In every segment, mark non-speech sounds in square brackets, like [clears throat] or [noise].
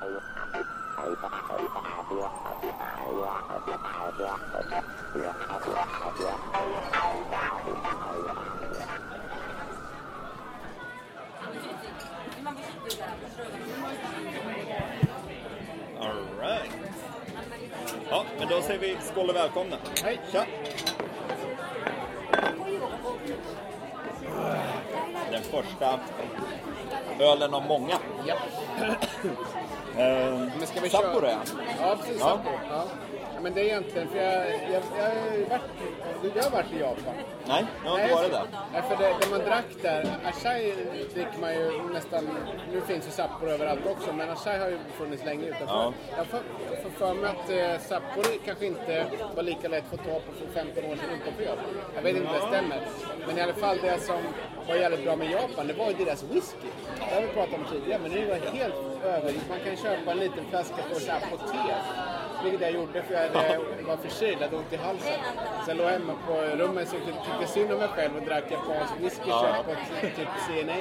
All right. Ja, men då säger vi skål och välkomna. Hej. Tja! Den första ölen av många. Ja. Eh, Men ska vi Sapporo köra? ja. Precis. Ja. Ja. Men det är egentligen, för jag, jag, jag, har varit, jag har varit i Japan. Nej, jag har inte varit där. Nej, för det, det man drack där, Asahi dricker man ju nästan, nu finns ju Sapporo överallt också, men Asahi har ju funnits länge utanför. Ja. Jag får får för mig att eh, Sapporo kanske inte var lika lätt att få tag på för 15 år sedan utanför Japan. Jag vet inte om det stämmer. Men i alla fall det som var jävligt bra med Japan, det var ju deras whisky. Det har vi pratat om tidigare, men det var helt över. Man kan köpa en liten flaska på här apotek. Vilket jag gjorde för jag hade, var förkyld, jag hade ont i halsen. Jag låg hemma på rummet och tyckte, synd om mig själv och drack japansk whisky Ja. köpt på typ CNA.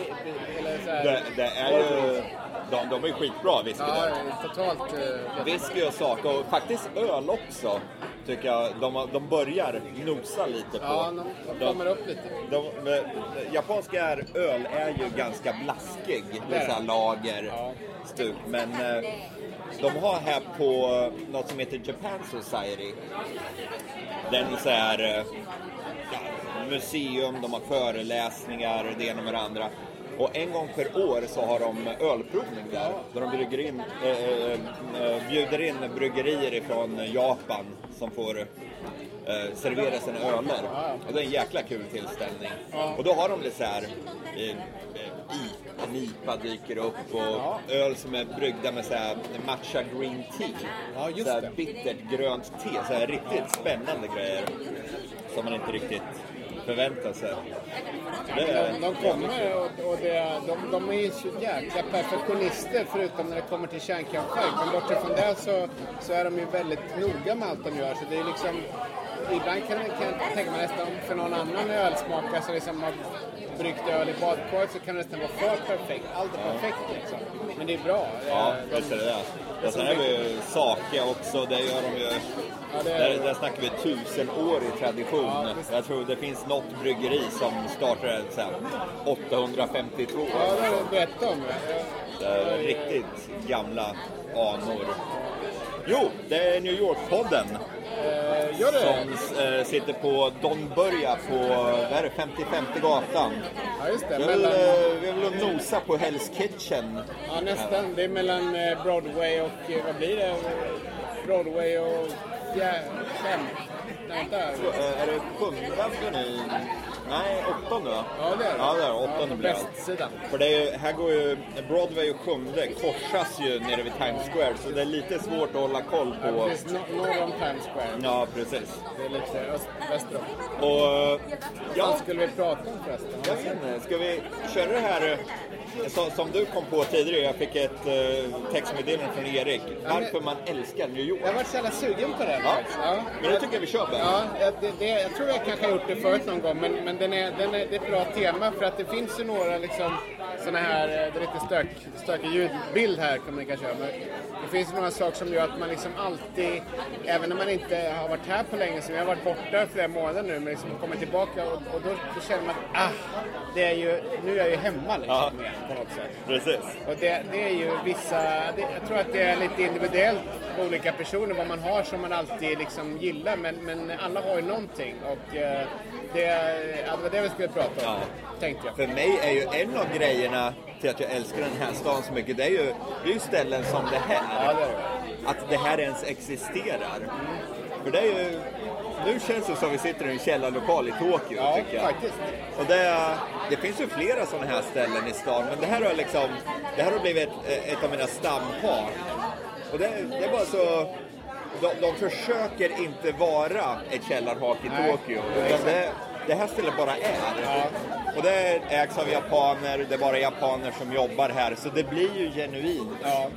Eller så här. Det, det är ju... De, de är skitbra whisky Ja, där. totalt... eh, Whisky och sak och faktiskt öl också. Tycker jag de, de börjar nosa lite på. Ja, de, kommer upp lite. De, de, japanska är, öl är ju ganska blaskig med så här lager, Ja. stup. Men eh, de har här på något som heter Japan Society. Den så här, eh, ja, museum, de har föreläsningar, det ena med det andra. Och en gång per år så har de ölprovning där. Där de brygger in, eh, bjuder in bryggerier ifrån Japan som får eh, servera sina öler. Och det är en jäkla kul tillställning. Och då har de det så här, eh, en IPA dyker upp och öl som är bryggda med så här matcha green tea. Ja, just så här bittert grönt te, så här riktigt spännande grejer. Som man inte riktigt förväntar sig. Det är, De, de kommer och, och det, de, de är ju jäkla perfektionister förutom när det kommer till kärnkraftverk. Men bortsett från det så, så är de ju väldigt noga med allt de gör. Så det är liksom, ibland kan, kan jag tänka mig nästan för någon annan ölsmakare som liksom har bryggt öl i badkaret så kan det nästan vara för perfekt. Allt är perfekt liksom. Men det är bra. Ja, visst är det det. Sen har vi ju Sake också, det gör de ju... Ja, det är- Där, där snackar vi tusenårig tradition. Ja. Jag tror det finns något bryggeri som startade så här 852. Ja, det har du berättat om. Ja. Riktigt gamla anor. Jo, det är New York-podden Eh, Gör det? som eh, sitter på Don Börja på, vad är det, 55 gatan. Ja, just det. Vi vill, Mellan, eh, vi vill nosa på Hell's Kitchen. ja, nästan. Det är mellan eh, Broadway och, eh, vad blir det? Broadway och fjär, fem. Nej, vänta. Eh, Är det sjunde avenyn? Nej, åttonde va? Ja, det är det. Ja, det är det. Åttonde ja, blir det. västsidan. För det är ju, här går ju Broadway och sjunde korsas ju nere vid Times Square så det är lite svårt att hålla koll Ja, på. precis. Nor- Norr om Times Square. Ja, precis. Det är lite öst, väster om. Och Vad ja, skulle vi prata om förresten? jag vet inte, ska vi köra det här eh, som, du kom på tidigare? Jag fick ett eh, textmeddelande från Erik. Varför man älskar New York. Jag varit så jävla sugen på det. Ja, ja. men då tycker jag vi kör bara. Ja, det, det, jag tror jag kanske har gjort det förut någon gång, men, men den är, den är, det är ett bra tema för att det finns ju några liksom, såna här, eh, det är lite stök, stökig ljudbild här kan man kanske göra, men det finns några saker som gör att man liksom alltid, även när man inte har varit här på länge, som jag har varit borta flera månader nu, men liksom kommer tillbaka och, och då, då känner man att ah, det är ju, nu är jag ju hemma liksom Ja. igen på något sätt. Precis. Och det, det är ju vissa, det, jag tror att det är lite individuellt på olika personer vad man har som man alltid liksom gillar men, men alla har ju någonting och eh, det, det var det vi skulle prata om, Ja. tänkte jag. För mig är ju en av grejerna till att jag älskar den här stan så mycket, det är ju, det är ju ställen som det här. Att det här ens existerar. För det är ju, nu känns det som vi sitter i en källarlokal i Tokyo Ja, tycker jag. faktiskt. Och det, det finns ju flera sådana här ställen i stan, men det här har liksom, det här har blivit ett, ett av mina stamhat. Och det, det är bara så, de, de försöker inte vara ett källarhak i Nej, Tokyo, utan det, det här stället bara är. Och det ägs av japaner, det är bara japaner som jobbar här, så det blir ju genuint. Ja.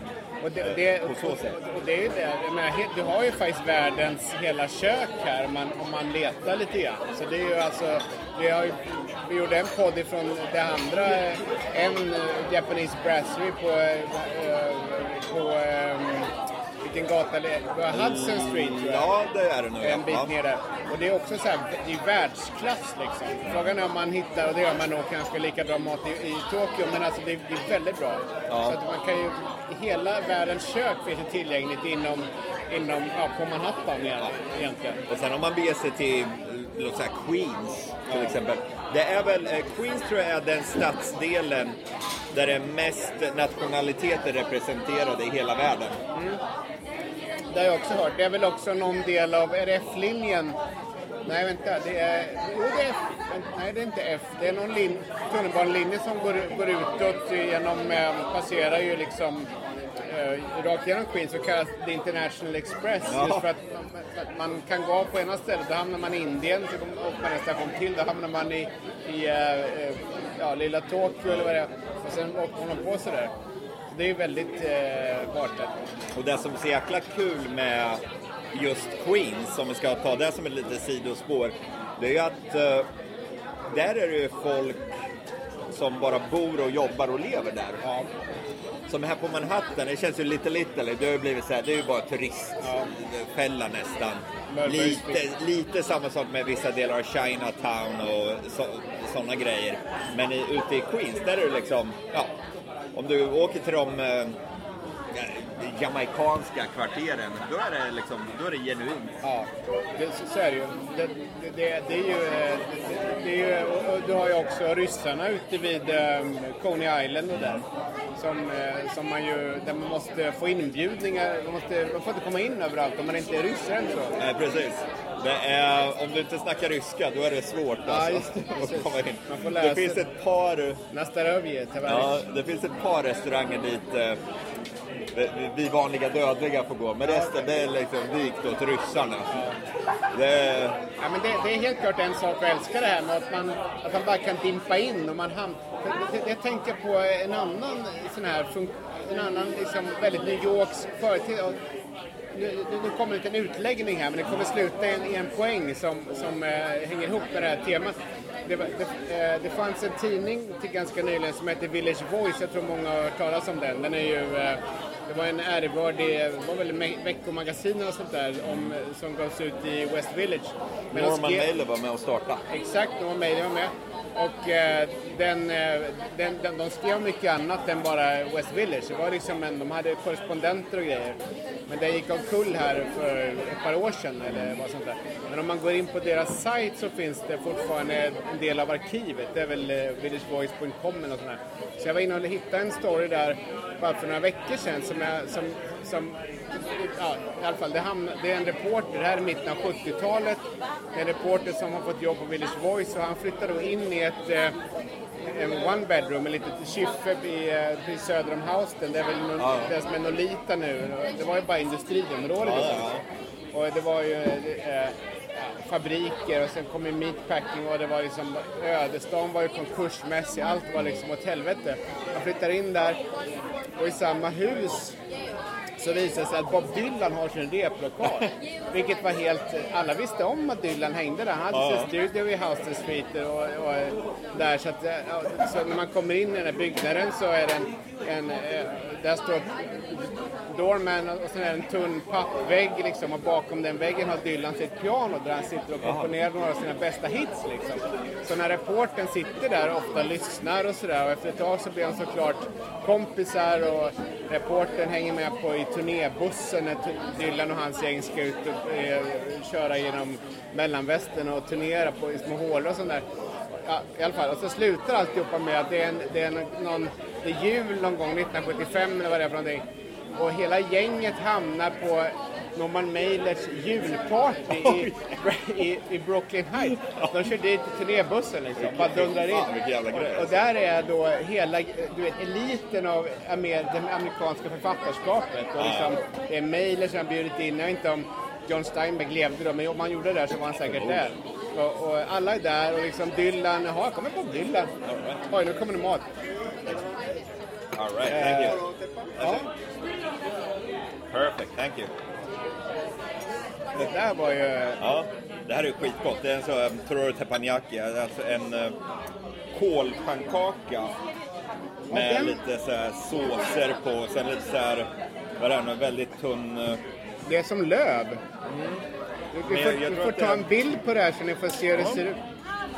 Och det, det, På så sätt. och, det är ju det. Jag menar, du har ju faktiskt världens hela kök här om man, om man letar lite grann. Så det är ju alltså, vi, har, ju- vi gjorde en podd ifrån det andra, en eh, Japanese brasserie på, eh, på eh, vilken gata det är? Hudson Street tror jag. Ja, det är det nog. En bit ja. ner där. Och det är också så här, det är världsklass liksom. Frågan är om man hittar, och det gör man nog kanske lika bra mat i, i Tokyo, men alltså det, det är väldigt bra. Ja. Så att man kan ju, hela världens kök finns ju tillgängligt inom, inom ja, på Manhattan igen- egentligen. Och sen om man beger sig till eh, låt säga Queens till exempel. Det är väl, eh, Queens tror jag är den stadsdelen där det är mest nationaliteter representerade i hela världen. Det har jag också hört. Det är väl också någon del av, är det F-linjen? Nej vänta, det är, jo det är F, nej det är inte F. Det är någon lin, tunnelbanelinje som går, går utåt genom, eh, passerar ju liksom eh, rakt genom Queens så kallas det International Express. Ja. Just för att man, att man kan gå på ena stället, då hamnar man i Indien, så åker man en station till, då hamnar man i, i eh, eh, ja, lilla Tokyo eller vad det är. Och sen åker man på sådär. Det är väldigt eh, vartat. Och det som är så jäkla kul med just Queens, om vi ska ta det som ett litet sidospår, det är ju att eh, där är det ju folk som bara bor och jobbar och lever där. Ja. Som här på Manhattan, det känns ju lite Little, det har ju blivit så här, det är ju bara turistfälla nästan. Mulberry Lite, lite samma sak med vissa delar av Chinatown och så, sådana grejer. Men i, ute i Queens, där är det liksom, ja, om du åker till de eh, jamaikanska kvarteren, då är det liksom, då är det genuint. Ja, det, så, är det ju. Det, det, det, är ju, eh, det, det är ju och, och du har ju också ryssarna ute vid um, Coney Island och där. Som, eh, som man ju, där man måste få inbjudningar. Man, måste, man får inte komma in överallt om man inte är ryss än så. Nej, precis. Är, om du inte snackar ryska, då är det svårt alltså, just det, att komma in. Man får lära Det finns ett par Nastarovje, Ja, det finns ett par restauranger dit eh, vi- vi vanliga dödliga får gå. Men resten det är liksom vikt åt ryssarna. Det är, Ja, men det, det är helt klart en sak att älska det här med att man, att man bara kan dimpa in och man ham- Jag tänker på en annan sån här, fun- en annan liksom väldigt New Yorks företeelse. Nu, nu nu kommer det en utläggning här men det kommer sluta i en, en poäng som, som eh, hänger ihop med det här temat. Det, var- det, eh, det fanns en tidning till ganska nyligen som heter Village Voice, jag tror många har hört talas om den. Den är ju, eh, det var en ärevördig, det var väl veckomagasin och sånt där om, som gavs ut i West Village. Men Norman Mailer var med och startade. Exakt, Norman Mailer var med. Och eh, den, eh, den, den, de skrev mycket annat än bara West Village. Det var liksom en, de hade korrespondenter och grejer. Men det gick omkull här för ett par år sedan eller vad sånt där. Men om man går in på deras sajt så finns det fortfarande en del av arkivet. Det är väl eh, villagevoice.com eller något sånt där. Så jag var inne och hittade en story där bara för några veckor sedan som, jag, som, som ja, i alla fall, det, hamn, det är en reporter, det här är mitten av 70-talet. Det är en reporter som har fått jobb på Village Voice och han flyttade då in i ett eh, en one bedroom, en litet kyffe eh, söder om Houston. Det är väl någon, Ja. det som är Nolita nu. Det var ju bara industriområde. Ja, ja, Och det var ju eh, fabriker och sen kom ju meatpacking och det var liksom ödesdagen var ju konkursmässig. Allt var liksom åt helvete. Jag flyttar in där och i samma hus så visade det sig att Bob Dylan har sin replokal. Vilket var helt... Alla visste om att Dylan hängde där. Han hade sin studio i Houston Street och, och där. Så, att, så när man kommer in i den här byggnaden så är det en... en eh, där står Doorman och sen är det en tunn pappvägg liksom och bakom den väggen har Dylan sitt piano där han sitter och komponerar några av sina bästa hits liksom. Så när reporten sitter där och ofta lyssnar och sådär och efter ett tag så blir han såklart kompisar och reporten hänger med på turnébussen när Dylan och hans gäng ska ut och eh, köra genom mellanvästern och turnera på i små hålor och sånt där. Ja, i alla fall. Och så slutar alltihopa med att det är, en, det är en, någon, det är jul någon gång 1975 eller vad det är för någonting. Och hela gänget hamnar på Norman Mailers julparty i, i, i Brooklyn Heights. De kör dit turnébussen liksom, bara dundrar in. Och, och där är då hela du vet, eliten av amer, det amerikanska författarskapet. Och liksom, det är Mailer som har bjudit in, jag vet inte om John Steinbeck levde då, men om han gjorde det där så var han säkert där. Och, och alla är där och liksom Dylan, jaha, kommer på Dylan. Oj, nu kommer det mat. All right, thank you. Ja, Perfect, thank you. Det där var ju... Ja, Det här är skitgott. Det är en sån här tororo teppanyaki, alltså en uh, kolpannkaka med den- lite så här såser på. Sen lite så här, vad är det, en väldigt tunn... eh, Det är som löv. Vi, Men vi jag- får, jag vi tror får att ta det- en bild på det här så ni får se hur det Ja. ser ut.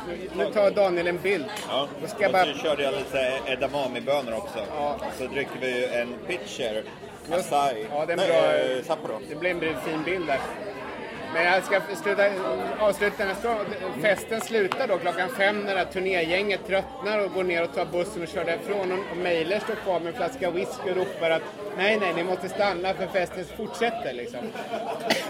Nu, nu tar Daniel en bild. Ja, Då ska jag och bara... så körde jag lite så här edamame-bönor också. Ja. Så dricker vi ju en pitcher Asai. Ja, det är en bra- eh, Sapporo. Det blir en fin bild där. Men jag ska sluta, avsluta den här stå- Festen slutar då klockan fem när det här turnégänget tröttnar och går ner och tar bussen och kör därifrån. Och, och Mejler står kvar med en flaska whisky och ropar att nej, nej, ni måste stanna för festen fortsätter liksom.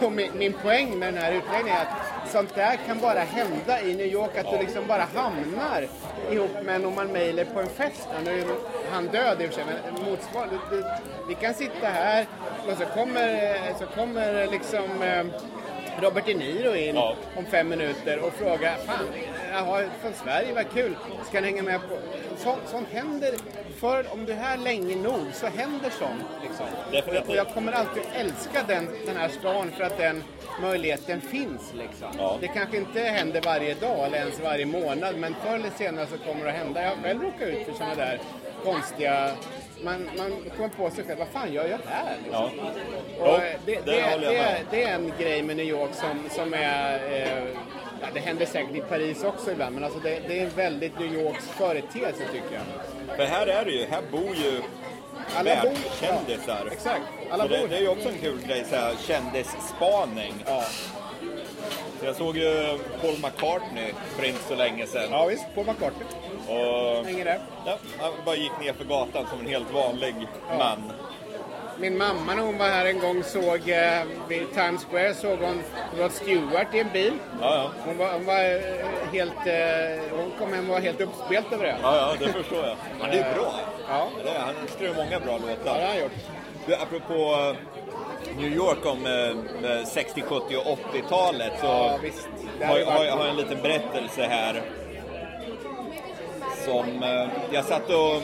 Och min, min poäng med den här utläggningen är att sånt där kan bara hända i New York. Att du liksom bara hamnar ihop med Norman Mailer på en fest. Nu är han död i och för sig, men motsvarande. Vi kan sitta här och så kommer, så kommer liksom eh, Robert De Niro in Ja. om fem minuter och frågar Fan, jaha, från Sverige, vad kul. Ska ni hänga med på... Sånt, sånt händer. För om du är här länge nog så händer sånt. Liksom. Definitivt. Och jag kommer alltid älska den, den här stan för att den möjligheten finns. Liksom. Ja. Det kanske inte händer varje dag eller ens varje månad men förr eller senare så kommer det att hända. Jag har själv råkat ut för sådana där konstiga... Man, man kommer på sig själv, vad fan gör jag här? Liksom. Ja. Och Jo, det, det det, jag det, är, det är en grej med New York som, som är... Eh, ja, det händer säkert i Paris också ibland, men alltså det, det är en väldigt New Yorks företeelse tycker jag. För här är det ju, här bor ju Alla bor-. Ja, exakt, alla Så det, bor. det är ju också en kul grej, så här, kändisspaning. Ja. Så jag såg ju Paul McCartney för inte så länge sedan. ja visst, Paul McCartney Och, hänger där. ja, han bara gick ner för gatan som en helt vanlig man. Min mamma när hon var här en gång såg eh, vid Times Square såg hon Rod Stewart i en bil. Ja, ja. Hon var, hon var eh, helt... Eh, hon kom hem och var helt uppspelt över det. Ja, ja, det förstår jag. Han är ju bra. Ja. Det är, han skriver många bra Ja, det låtar. har han gjort. Du, apropå New York om eh, eh, 60, 70 och 80-talet så Ja, har, har har, en liten berättelse här. Som eh, jag satt och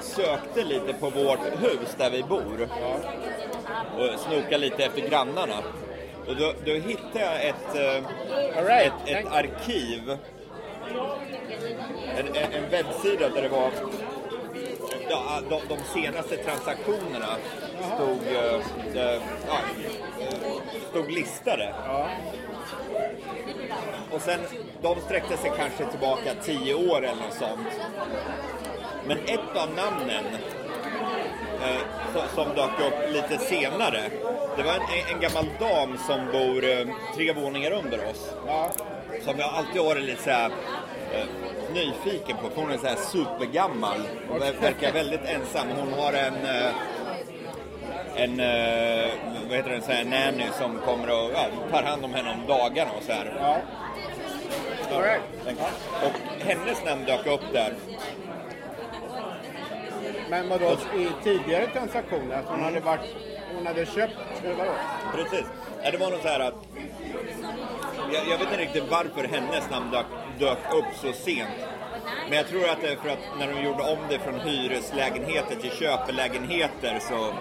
sökte lite på vårt hus där vi bor. Och snokade lite efter grannarna. Och då, då hittade jag ett, eh, right. ett, ett arkiv. En, en, en webbsida där det var ja, de, de senaste transaktionerna stod, eh, eh, eh, stod listade. Ja. Och sen, de sträckte sig kanske tillbaka tio år eller något sånt. Men ett av namnen eh, som, dök upp lite senare, det var en, en gammal dam som bor eh, tre våningar under oss. Ja. Som jag alltid varit lite så här, eh, nyfiken på, för hon är så här supergammal och ver- verkar väldigt ensam. Hon har en, en eh, vad heter det, en sån här nanny som kommer och ja, tar hand om henne om dagarna och så här. ja. All right. Och hennes namn dök upp där. Men vadå, i tidigare transaktioner? Att hon hade varit... Hon hade köpt... Eller vadå? Precis. Ja, det var nog så här att jag, jag vet inte riktigt varför hennes namn dök, dök upp så sent. Men jag tror att det är för att när de gjorde om det från hyreslägenheter till köpelägenheter så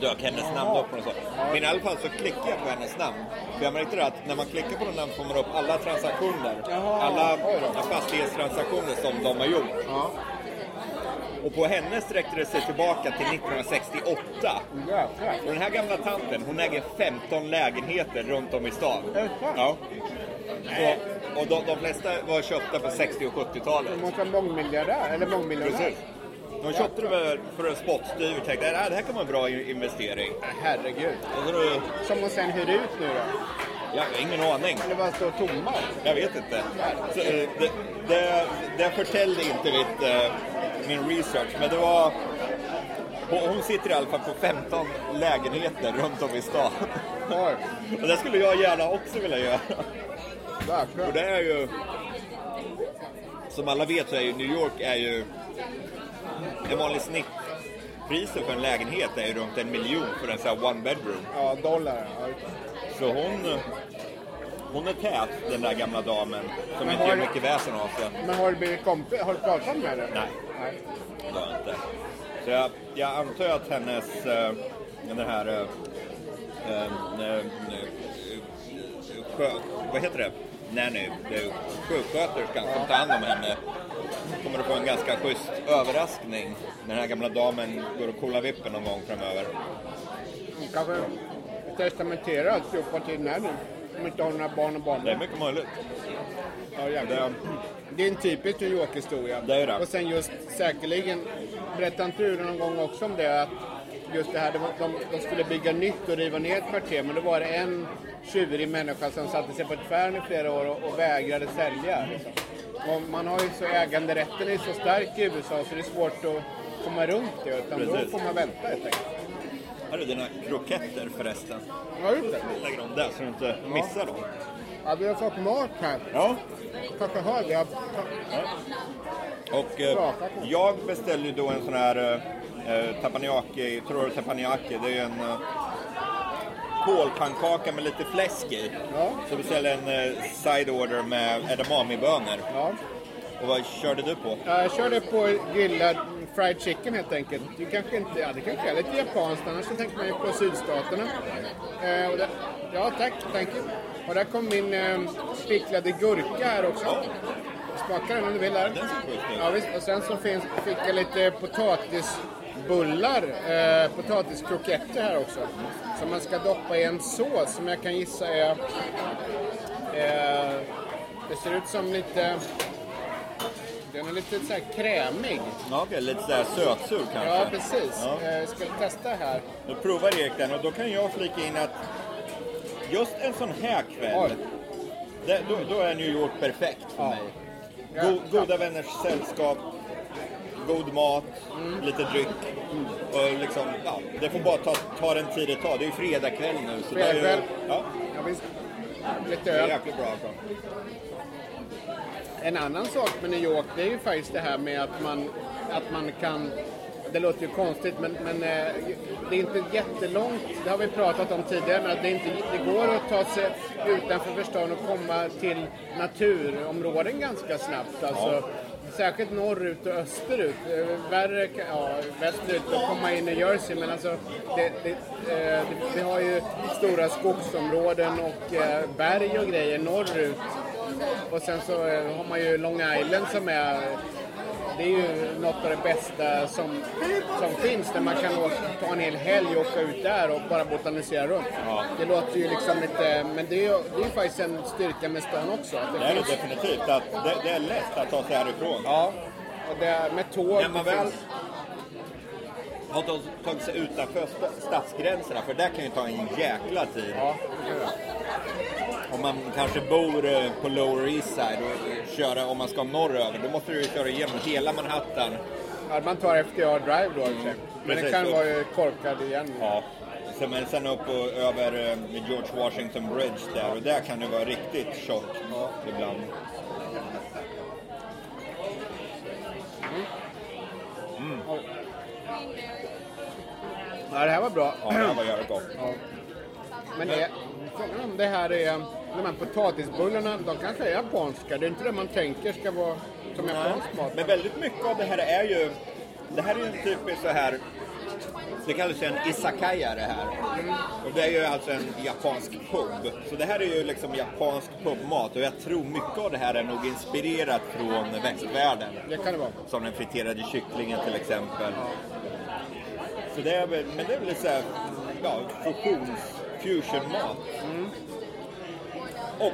dök hennes namn upp. Och så. Men i alla fall så klickade jag på hennes namn. För jag märkte att när man klickar på den namn får man upp alla transaktioner. Alla fastighetstransaktioner som de har gjort. Och på henne sträckte det sig tillbaka till 1968. Jäklar. Och den här gamla tanten, hon äger 15 lägenheter runt om i stan. Ja. Så, och de, de flesta var köpta på 60 och 70-talet. Hon måste vara mångmiljardär. Eller mångmiljonär. Precis. De köpte det för en spottstyver och tänkte att det här kan vara en bra investering. Herregud. Och så då, Som hon sen hyr ut nu då? jag har ingen aning. Eller bara står tomma? Jag vet inte. Så, eh, det, det, det förtällde inte mitt, eh, min research, men det var... Hon sitter i alla fall på 15 lägenheter runt om i stan. Och det skulle jag gärna också vilja göra. Och Verkligen. det är ju... Som alla vet så är ju New York är ju... En vanlig snittpriset för en lägenhet är ju runt en miljon för en sån här one bedroom. Ja, dollar. Så hon... Hon är tät, den där gamla damen, som Men inte har gör mycket väsen av sig. Men har du blivit kompis? Har du pratat med henne? Nej. Nej. Det har jag inte. Så jag, jag antar att hennes... eh, den här... eh, eh, skö, vad heter det? Nanny, det är sjuksköterskan som tar hand om henne. Kommer att få en ganska schysst överraskning. när Den här gamla damen går och kollar vippen någon gång framöver. Hon kanske testamenterar alltihopa till Nanny. Om inte har några barn och barn. Det är mycket möjligt. Ja, jävlar. Det är en typisk New York-historia. Det är det. Och sen just säkerligen, berättade inte du någon gång också om det? Att just det här, de, de skulle bygga nytt och riva ner ett kvarter, men då var det en tjurig människa som satte sig på tvären i flera år och, och vägrade sälja. Liksom. Och man har ju så, äganderätten är så stark i USA så det är svårt att komma runt det, utan då Precis. får man vänta helt enkelt. Här är dina kroketter förresten. Ja, just det. Lägger dem där så du inte missar dem. Ja, vi har fått mat här. Ja. Kanske hör det. Jag- Och eh, jag beställde ju då en sån här eh, teppanyaki, tror du teppanyaki, det är ju en eh, kålpannkaka med lite fläsk i. Ja. Så beställde en eh, side order med edamamebönor. Ja. Och vad körde du på? Jag körde på grillad fried chicken helt enkelt. Det kanske inte, ja det kanske är lite japanskt annars så tänker man ju på sydstaterna. Eh, det, ja tack, thank you. Och där kom min eh, picklade gurka här också. Smaka den om du vill där. Den ser. Ja visst, och sen så finns, fick jag lite potatisbullar, eh, potatiskroketter här också. Som man ska doppa i en sås som jag kan gissa är... Eh, det ser ut som lite... Den är lite så här krämig. Ja, okej, lite sådär sötsur kanske. Ja, precis. Ja. Eh, ska vi testa här? Då provar Erik den och då kan jag flika in att just en sån här kväll, det, då, då är New York perfekt för Ja. mig. Go, goda vänners sällskap, god mat, Mm. lite dryck. Och liksom, ja, det får bara ta, ta den tid det tar. Det är ju fredagkväll nu. Så ju, Fredagkväll. ja, Ja, visst. Lite det är öl. jäkligt bra. Alltså. En annan sak med New York det är ju faktiskt det här med att man, att man kan det låter ju konstigt men, men eh, det är inte jättelångt, det har vi pratat om tidigare, men att det, inte, det går att ta sig utanför stan och komma till naturområden ganska snabbt. Alltså, Särskilt norrut och österut. Eh, värre, ja, västerut att komma in i Jersey men alltså det, det, eh, det, det, vi har ju stora skogsområden och eh, berg och grejer norrut. Och sen så har man ju Long Island som är det är ju något av det bästa som, som finns där man kan åka, ta en hel helg och åka ut där och bara botanisera runt. Ja. Det låter ju liksom lite, men det är ju det är ju faktiskt en styrka med stan också. Att Det är det definitivt. Att det, det är lätt att ta sig härifrån. Ja, och det är med tåg. När man det väl finns- har tagit- tagit sig utanför sta- stadsgränserna, för där kan ju ta en jäkla tid. Ja, det. Om man kanske bor eh, på Lower East Side och köra, om man ska norröver, då måste du ju köra igenom hela Manhattan. Ja, man tar FDR Drive då sig. Men Precis, kan vara korkad igen. Ja. Men sen upp och över eh, George Washington Bridge där och där kan det vara riktigt tjockt ibland. Ja, det här var bra. Ja, det här var jävligt gott. Ja. Men det, frågan om det här är, de här potatisbullarna, de kanske är japanska. Det är inte det man tänker ska vara som japansk mat. Men väldigt mycket av det här är ju... Det här är ju en typisk så här... Det kallas ju en izakaya det här. Och det är ju alltså en japansk pub. Så det här är ju liksom japansk pubmat och jag tror mycket av det här är nog inspirerat från västvärlden. Det kan det vara. Som den friterade kycklingen till exempel. Så det är väl, men det är väl lite så här, ja, fusions, fusionmat. Och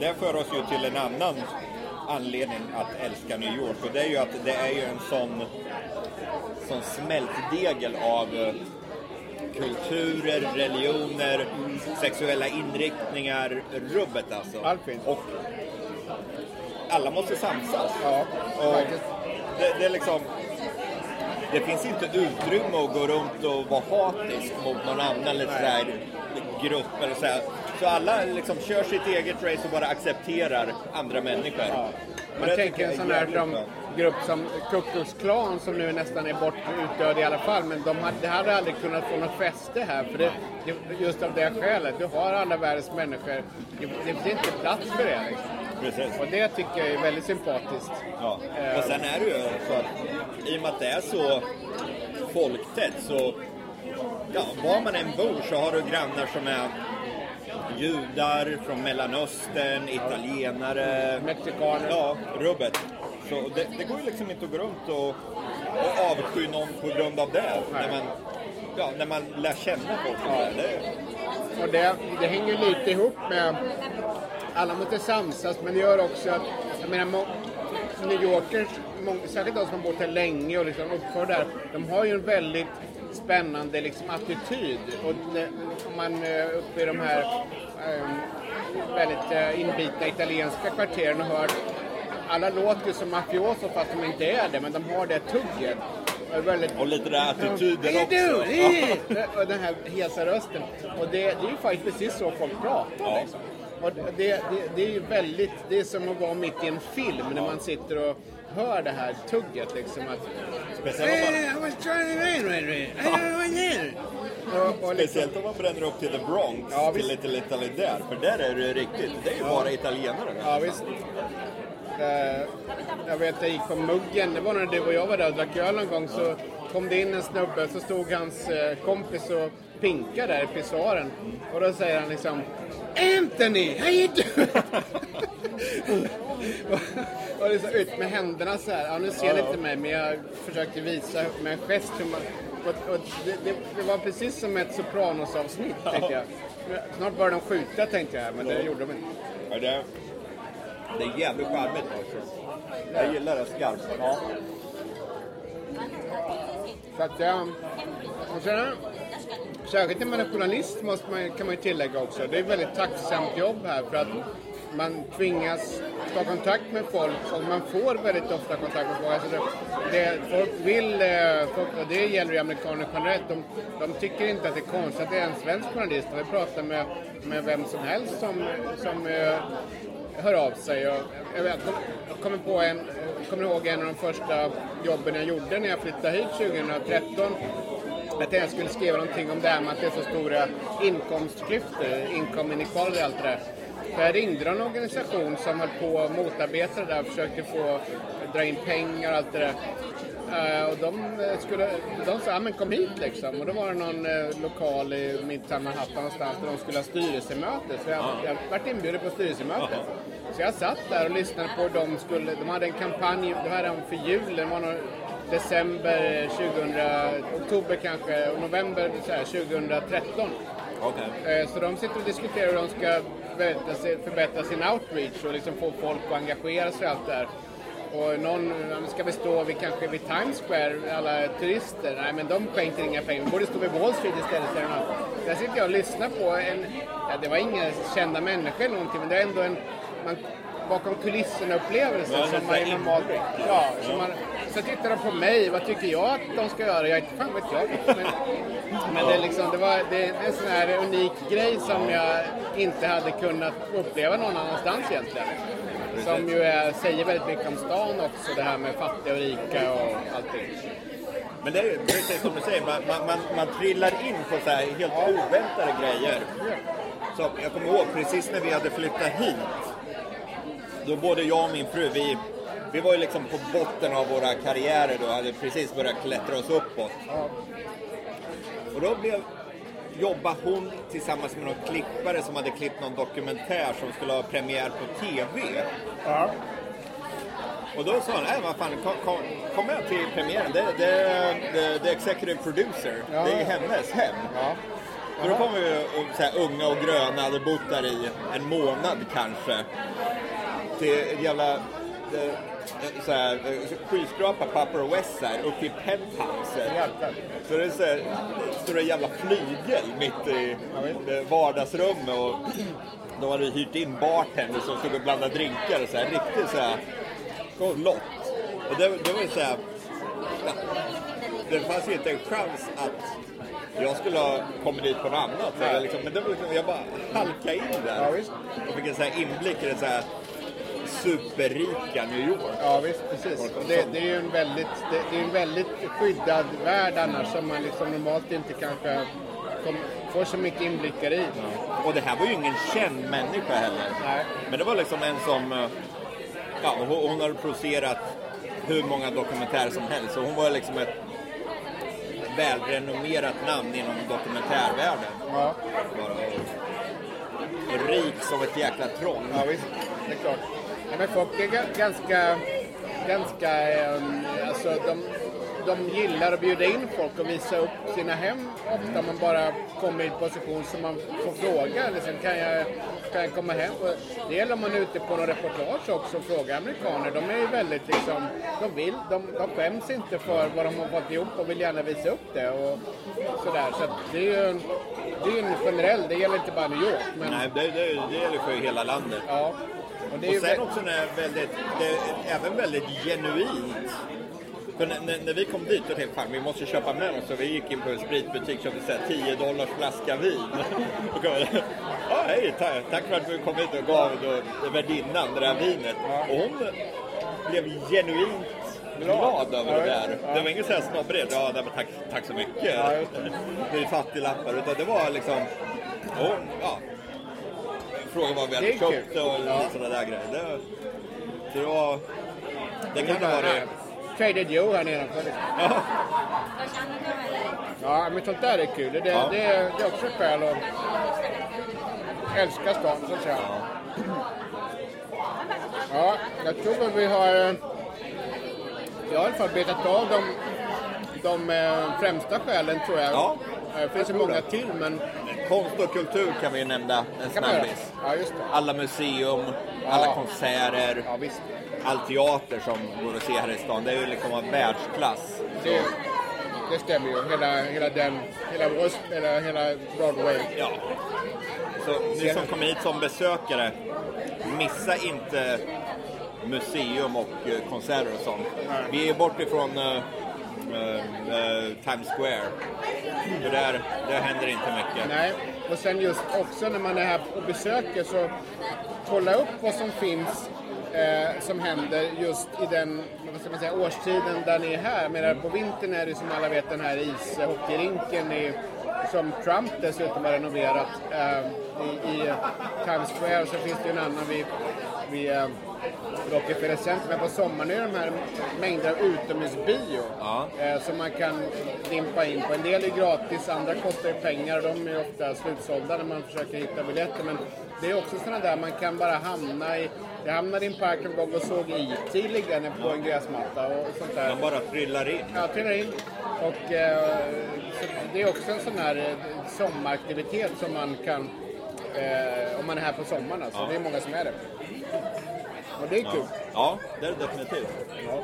det för oss ju till en annan anledning att älska New York och det är ju att det är ju en sån, sån smältdegel av eh, kulturer, religioner, sexuella inriktningar, rubbet alltså. Allt finns. Och alla måste samsas. Ja, Och det, det är liksom... Det finns inte utrymme att gå runt och vara hatisk mot någon annan sådär, grupp eller så här. Så alla liksom kör sitt eget race och bara accepterar andra människor. Ja. Man tänker en sån här jävligt som grupp som Ku Klux Klan som nu nästan är bort utdöd i alla fall. Men de hade, det hade aldrig kunnat få något fäste här. För det, det, just av det skälet. Du har alla världens människor. Det, det finns inte plats för det. Liksom. Precis. Och det tycker jag är väldigt sympatiskt. Ja. Eh, Och sen är det ju så att i och med att det är så folktätt så ja, var man än bor så har du grannar som är judar från Mellanöstern, italienare. Mexikaner. Ja, rubbet. Så det, det går ju liksom inte att gå runt och, och avsky någon på grund av det. När man, ja, när man lär känna folk. Ja. Det, Och det, det hänger lite ihop med... Alla måste samsas, men det gör också att... Jag menar, New Yorkers, särskilt de som har bott här länge och liksom uppför där, de har ju en väldigt spännande liksom, attityd. Och om man är uppe i de här eh, väldigt eh, inbitna italienska kvarteren och hör alla låter ju som mafioso fast de inte är det, men de har det tugget. Väldigt och lite den attityden också. hey! Och den här hesa rösten. Och det, det är ju faktiskt precis så folk pratar. Ja. Liksom. Det, det, det är ju väldigt, det är som att vara mitt i en film när man sitter och hör det här tugget liksom. Att, Speciellt om man, "Hey, I was trying to rain right right. I was there." Och, och liksom, speciellt om man bränner upp till The Bronx, Ja, till. Little Italy där. För där är det riktigt, det är ju bara italienare. ja visst. Eh, jag vet, jag gick på muggen. Det var när du och jag var där och drack öl någon gång. Så kom det in en snubbe så stod hans eh, kompis och pinkade där i pissoaren. Och då säger han liksom Anthony, how you doing? [laughs] och, och liksom ut med händerna så här. Ja, nu ser ni inte mig men jag försökte visa med en gest hur man... Och, och det, det, det var precis som ett Sopranos-avsnitt tänkte jag. Snart började de skjuta tänkte jag, men det gjorde de inte. Ja, det, det är jävligt charmigt alltså. Jag gillar det skarpt. Ja. Så att, ja. Och sen, särskilt när man är journalist måste man, kan man ju tillägga också. Det är ett väldigt tacksamt jobb här för att man tvingas ta kontakt med folk och man får väldigt ofta kontakt med folk. Alltså det, det, folk vill, eh, folk, och det gäller ju amerikaner generellt, de, de tycker inte att det är konstigt att det är en svensk journalist. Vi pratar med, med vem som helst som, som eh, hör av sig. Och jag, vet, jag kommer på en, kommer ihåg en av de första jobben jag gjorde när jag flyttade hit 2013. Att jag skulle skriva någonting om det här med att det är så stora inkomstklyftor, income inequality och allt det där. För jag ringde en organisation som höll på att motarbeta det där och försökte få dra in pengar och allt det där. Eh, och de, eh, skulle, de sa, ja men kom hit liksom. Och då var det någon uh, lokal i Midtown Manhattan någonstans där de skulle ha styrelsemöte. Så jag, jag vart inbjuden på styrelsemöte. Så jag satt där och lyssnade på de skulle, de hade en kampanj, det här var för julen, var nog december 2000, oktober kanske, och november så här, 2013. Okej. Eh, Så de sitter och diskuterar hur de ska förbättra sin, outreach och liksom få folk att engagera sig i allt det här. Och någon, ja, ska vi stå vid, kanske vid Times Square, alla turister? Nej men de skänker inga pengar, vi borde stå vid Wall Street istället säger någon. Där sitter jag och lyssnar på en, ja det var inga kända människor eller någonting men det är ändå en, man, bakom kulisserna upplevelse Ja, som man är normalt... Ja, som man, så tittar de på mig, vad tycker jag att de ska göra? Jag inte fan vet jag. Men, men det, är liksom, det, var, det är en sån här unik grej som jag inte hade kunnat uppleva någon annanstans egentligen. Som ju är, säger väldigt mycket om stan också, det här med fattiga och rika och allting. Men det är ju precis som du säger, man, man, man, man trillar in på så här helt oväntade grejer. Så jag kommer ihåg precis när vi hade flyttat hit. Då både jag och min fru, vi, vi var ju liksom på botten av våra karriärer då, hade precis börjat klättra oss uppåt. Och då blev, jobbade hon tillsammans med någon klippare som hade klippt någon dokumentär som skulle ha premiär på TV. Ja. Och då sa han, nej vad fan, kom, kom, kom med till premiären. Det, det, det, det är executive producer. Ja. Det är hennes hem. Ja. Så då kom vi så här, unga och gröna, hade bott där i en månad kanske. Till ett jävla så här, eh, skyskrapa på Upper West uppe i penthouset. Jävlar. Så det är så här, stora jävla flygel mitt i vardagsrummet och [clears throat] de hade hyrt in bartenders som stod och blandade drinkar och så här, riktigt så här flott. Och det, det var ju så här, det fanns ju inte en chans att jag skulle ha kommit dit på något annat. Så jag liksom, men det var liksom, jag bara halkade in där och fick en så här inblick i det så här superrika New York. Ja visst, precis. Och det, det är ju en väldigt, det, det är en väldigt skyddad värld annars som man liksom normalt inte kanske kom, får så mycket inblickar i. Och det här var ju ingen känd människa heller. Nej. Men det var liksom en som... eh, Ja, hon, har producerat hur många dokumentärer som helst. Så hon var liksom ett välrenommerat namn inom dokumentärvärlden. Ja. Bara, rik som ett jäkla troll. Ja, visst. Det är klart. Ja, men folk är ga- ganska... ganska um, alltså, de, de gillar att bjuda in folk och visa upp sina hem ofta. Man bara kommer i en position som man får fråga. Liksom, kan, jag, kan jag komma hem? Och det gäller om man är ute på någon reportage också och frågar amerikaner. De är ju väldigt liksom... De vill, de, de skäms inte för vad de har fått ihop och vill gärna visa upp det. Och sådär. Så det är ju en, det är ju en generell, det gäller inte bara New York. Men, Nej, det, det, det gäller för hela landet. Ja. Och det är ju Och sen också när väldigt, det är även väldigt genuint. För när, när, vi kom dit så tänkte fan vi måste köpa med oss. Så vi gick in på en spritbutik och köpte så här 10 dollars flaska vin. [laughs] Och kom, ja, hej, tack, tack för att du kom hit och gav då värdinnan det där vinet. Och hon blev genuint glad över det där. Det var ingen sån här snobbredd. Ja, nej, men tack, tack så mycket. Ja, det. Är fattiglappar. Utan det var liksom, hon, ja. Frågade vad vi hade köpt och Ja. sådana där grejer. Det, det var... Det kan vara det. Traded Joe här nedanför. Ja. Ja, men sånt där är kul. Det, Ja. det, är, det är också skäl att älska stan, så att säga. Ja, jag tror att vi har... eh, Jag har i alla fall betat av de, de eh, främsta skälen, tror jag. Ja, Eh, Det finns ju många det. till, men... Konst och kultur kan vi nämna en snabbis. Ja. Alla museum, alla Ja. konserter, Ja, all teater som går att se här i stan. Det är ju liksom av världsklass. Det, det stämmer ju. Hela, hela den... Hela, Öst, hela, hela Broadway. Ja. Så ni som kommer hit som besökare, missa inte museum och eh, konserter och sånt. Vi är bort ifrån Eh, eh, Times Square. För där, där händer inte mycket. Nej, och sen just också när man är här och besöker så kolla upp vad som finns eh, som händer just i den vad ska man säga, årstiden där ni är här. Men på vintern är det som alla vet den här ishockeyrinken i, som Trump dessutom har renoverat eh, i, i Times Square. Och så finns det ju en annan vid, vid eh, Rockefeller Center. Men på sommaren är de här mängder av utomhusbio Ja. eh, som man kan dimpa in på. En del är gratis, andra kostar ju pengar och de är ofta slutsålda när man försöker hitta biljetter. Men det är också sådana där man kan bara hamna i. Jag hamnade i en park en gång och såg IT liggande på en gräsmatta och sånt där. De bara trillar in. Ja, trillar in. Och eh, det är också en sån här eh, sommaraktivitet som man kan, eh, om man är här på sommaren alltså. Ja. Det är många som är det. Och det är kul. Ja, det är det definitivt. Ja.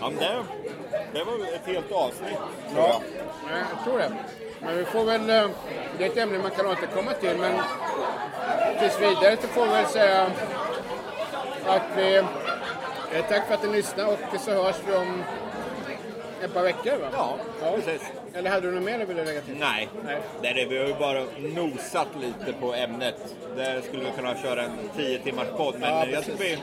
Ja, men det, det var ett helt avsnitt. tror Ja, jag. jag tror det. Men vi får väl... eh, Det är ett ämne man kan återkomma till, men tills vidare så får vi väl säga att vi... eh, Tack för att ni lyssnade och så hörs vi om ett par veckor va? Ja, precis. Eller hade du något mer du ville lägga till? Nej, Nej. det är det. vi har ju bara nosat lite på ämnet. Där skulle vi kunna köra en 10 timmars podd. Men Ja, jag tycker vi.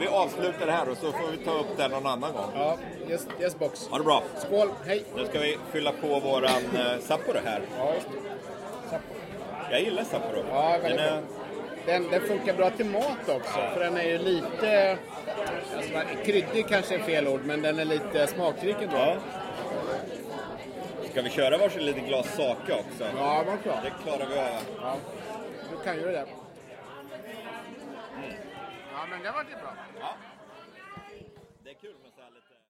Vi avslutar det här och så får vi ta upp det någon annan gång. Ja, yes, yes box. Ha det bra. Skål, hej! Nu ska vi fylla på våran eh, Sapporo här. Ja, just det. Jag gillar Sapporo. Ja, Den väldigt är, bra. Den, den funkar bra till mat också, för den är ju lite... Alltså, kryddig kanske är fel ord, men den är lite smakrik ändå. ja. Ska vi köra varsin lite glas sake också? Ja, vad bra. Det klarar vi av. Ja, du kan ju det. Ja, men det var bra. Ja.